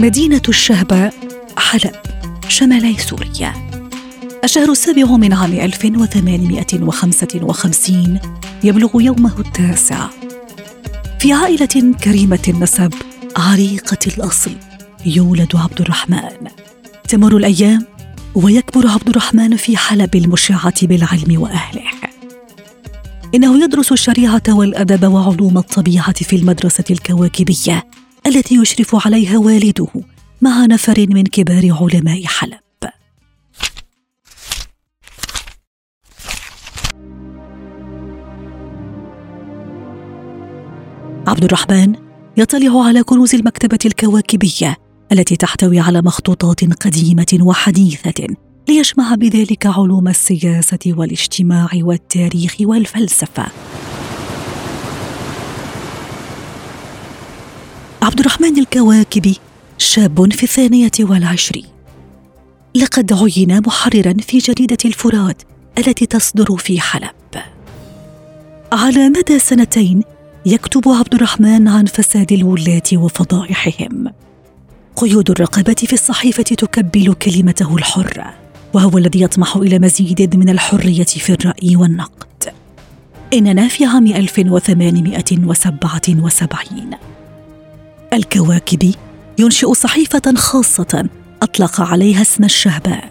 مدينة الشهباء حلب شمالي سوريا. الشهر السابع من عام 1855 يبلغ يومه التاسع. في عائلة كريمة النسب عريقة الأصل يولد عبد الرحمن. تمر الأيام ويكبر عبد الرحمن في حلب المشعة بالعلم وأهله. إنه يدرس الشريعة والأدب وعلوم الطبيعة في المدرسة الكواكبية. التي يشرف عليها والده مع نفر من كبار علماء حلب عبد الرحمن يطلع على كنوز المكتبة الكواكبية التي تحتوي على مخطوطات قديمة وحديثة ليجمع بذلك علوم السياسة والاجتماع والتاريخ والفلسفة. عبد الرحمن الكواكبي شاب في الثانية والعشرين. لقد عين محررا في جريدة الفرات التي تصدر في حلب. على مدى سنتين يكتب عبد الرحمن عن فساد الولاة وفضائحهم قيود الرقابة في الصحيفة تكبل كلمته الحرة وهو الذي يطمح إلى مزيد من الحرية في الرأي والنقد إننا في عام 1877 الكواكبي ينشئ صحيفة خاصة أطلق عليها اسم الشهباء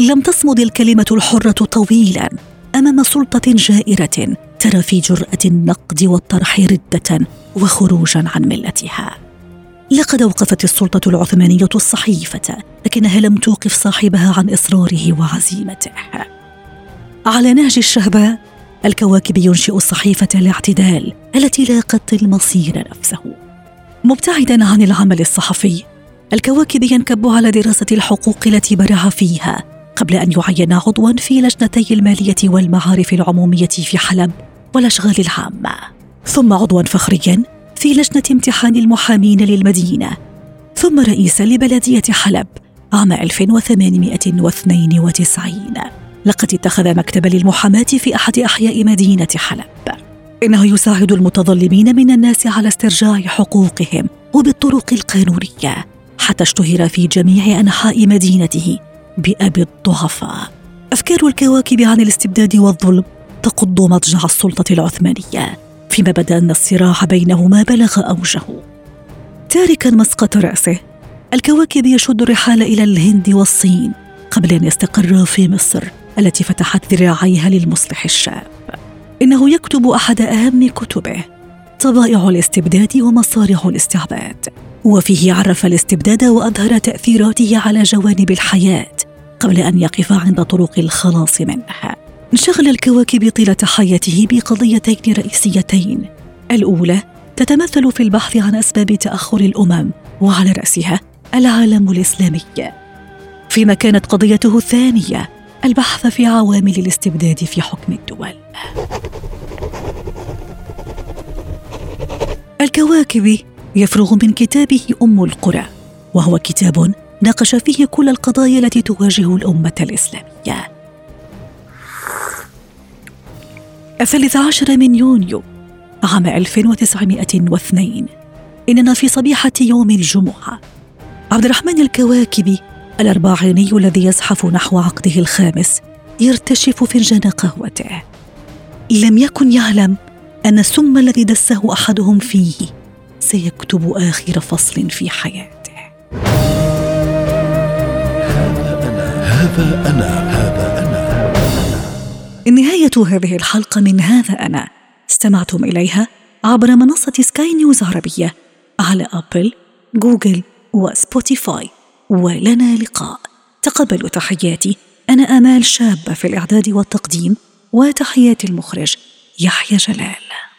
لم تصمد الكلمة الحرة طويلا أمام سلطة جائرة ترى في جرأة النقد والطرح ردة وخروجا عن ملتها. لقد أوقفت السلطة العثمانية الصحيفة لكنها لم توقف صاحبها عن إصراره وعزيمته. على نهج الشهباء الكواكب ينشئ صحيفه الاعتدال التي لاقت المصير نفسه. مبتعدا عن العمل الصحفي الكواكب ينكب على دراسة الحقوق التي برع فيها قبل أن يعين عضوا في لجنتي المالية والمعارف العمومية في حلب والأشغال العامة. ثم عضوا فخريا في لجنة امتحان المحامين للمدينة. ثم رئيسا لبلدية حلب عام 1892 لقد اتخذ مكتبا للمحاماة في أحد أحياء مدينة حلب. إنه يساعد المتظلمين من الناس على استرجاع حقوقهم وبالطرق القانونية حتى اشتهر في جميع أنحاء مدينته بأبي الضعفاء. أفكار الكواكب عن الاستبداد والظلم تقض مضجع السلطة العثمانية فيما بدأ أن الصراع بينهما بلغ أوجه. تاركا مسقط رأسه الكواكب يشد الرحال إلى الهند والصين قبل أن يستقر في مصر. التي فتحت ذراعيها للمصلح الشاب. إنه يكتب أحد أهم كتبه طبائع الاستبداد ومصارع الاستعباد. وفيه عرف الاستبداد وأظهر تأثيراته على جوانب الحياة قبل أن يقف عند طرق الخلاص منها انشغل الكواكب طيلة حياته بقضيتين رئيسيتين. الأولى تتمثل في البحث عن أسباب تأخر الأمم وعلى رأسها العالم الإسلامي. فيما كانت قضيته الثانية البحث في عوامل الاستبداد في حكم الدول. الكواكب يفرغ من كتابه أم القرى وهو كتاب ناقش فيه كل القضايا التي تواجه الأمة الإسلامية. الثالث عشر من يونيو عام 1902 إننا في صبيحة يوم الجمعة. عبد الرحمن الكواكبي الأربعيني الذي يزحف نحو عقده الخامس يرتشف فنجان قهوته. لم يكن يعلم أن السم الذي دسه أحدهم فيه سيكتب آخر فصل في حياته. هذا أنا هذا أنا هذا أنا. نهاية هذه الحلقة من هذا أنا. استمعتم إليها عبر منصة سكاي نيوز عربية على أبل، جوجل وسبوتيفاي ولنا لقاء. تقبلوا تحياتي. أنا آمال شابة في الإعداد والتقديم وتحيات المخرج يحيى جلال.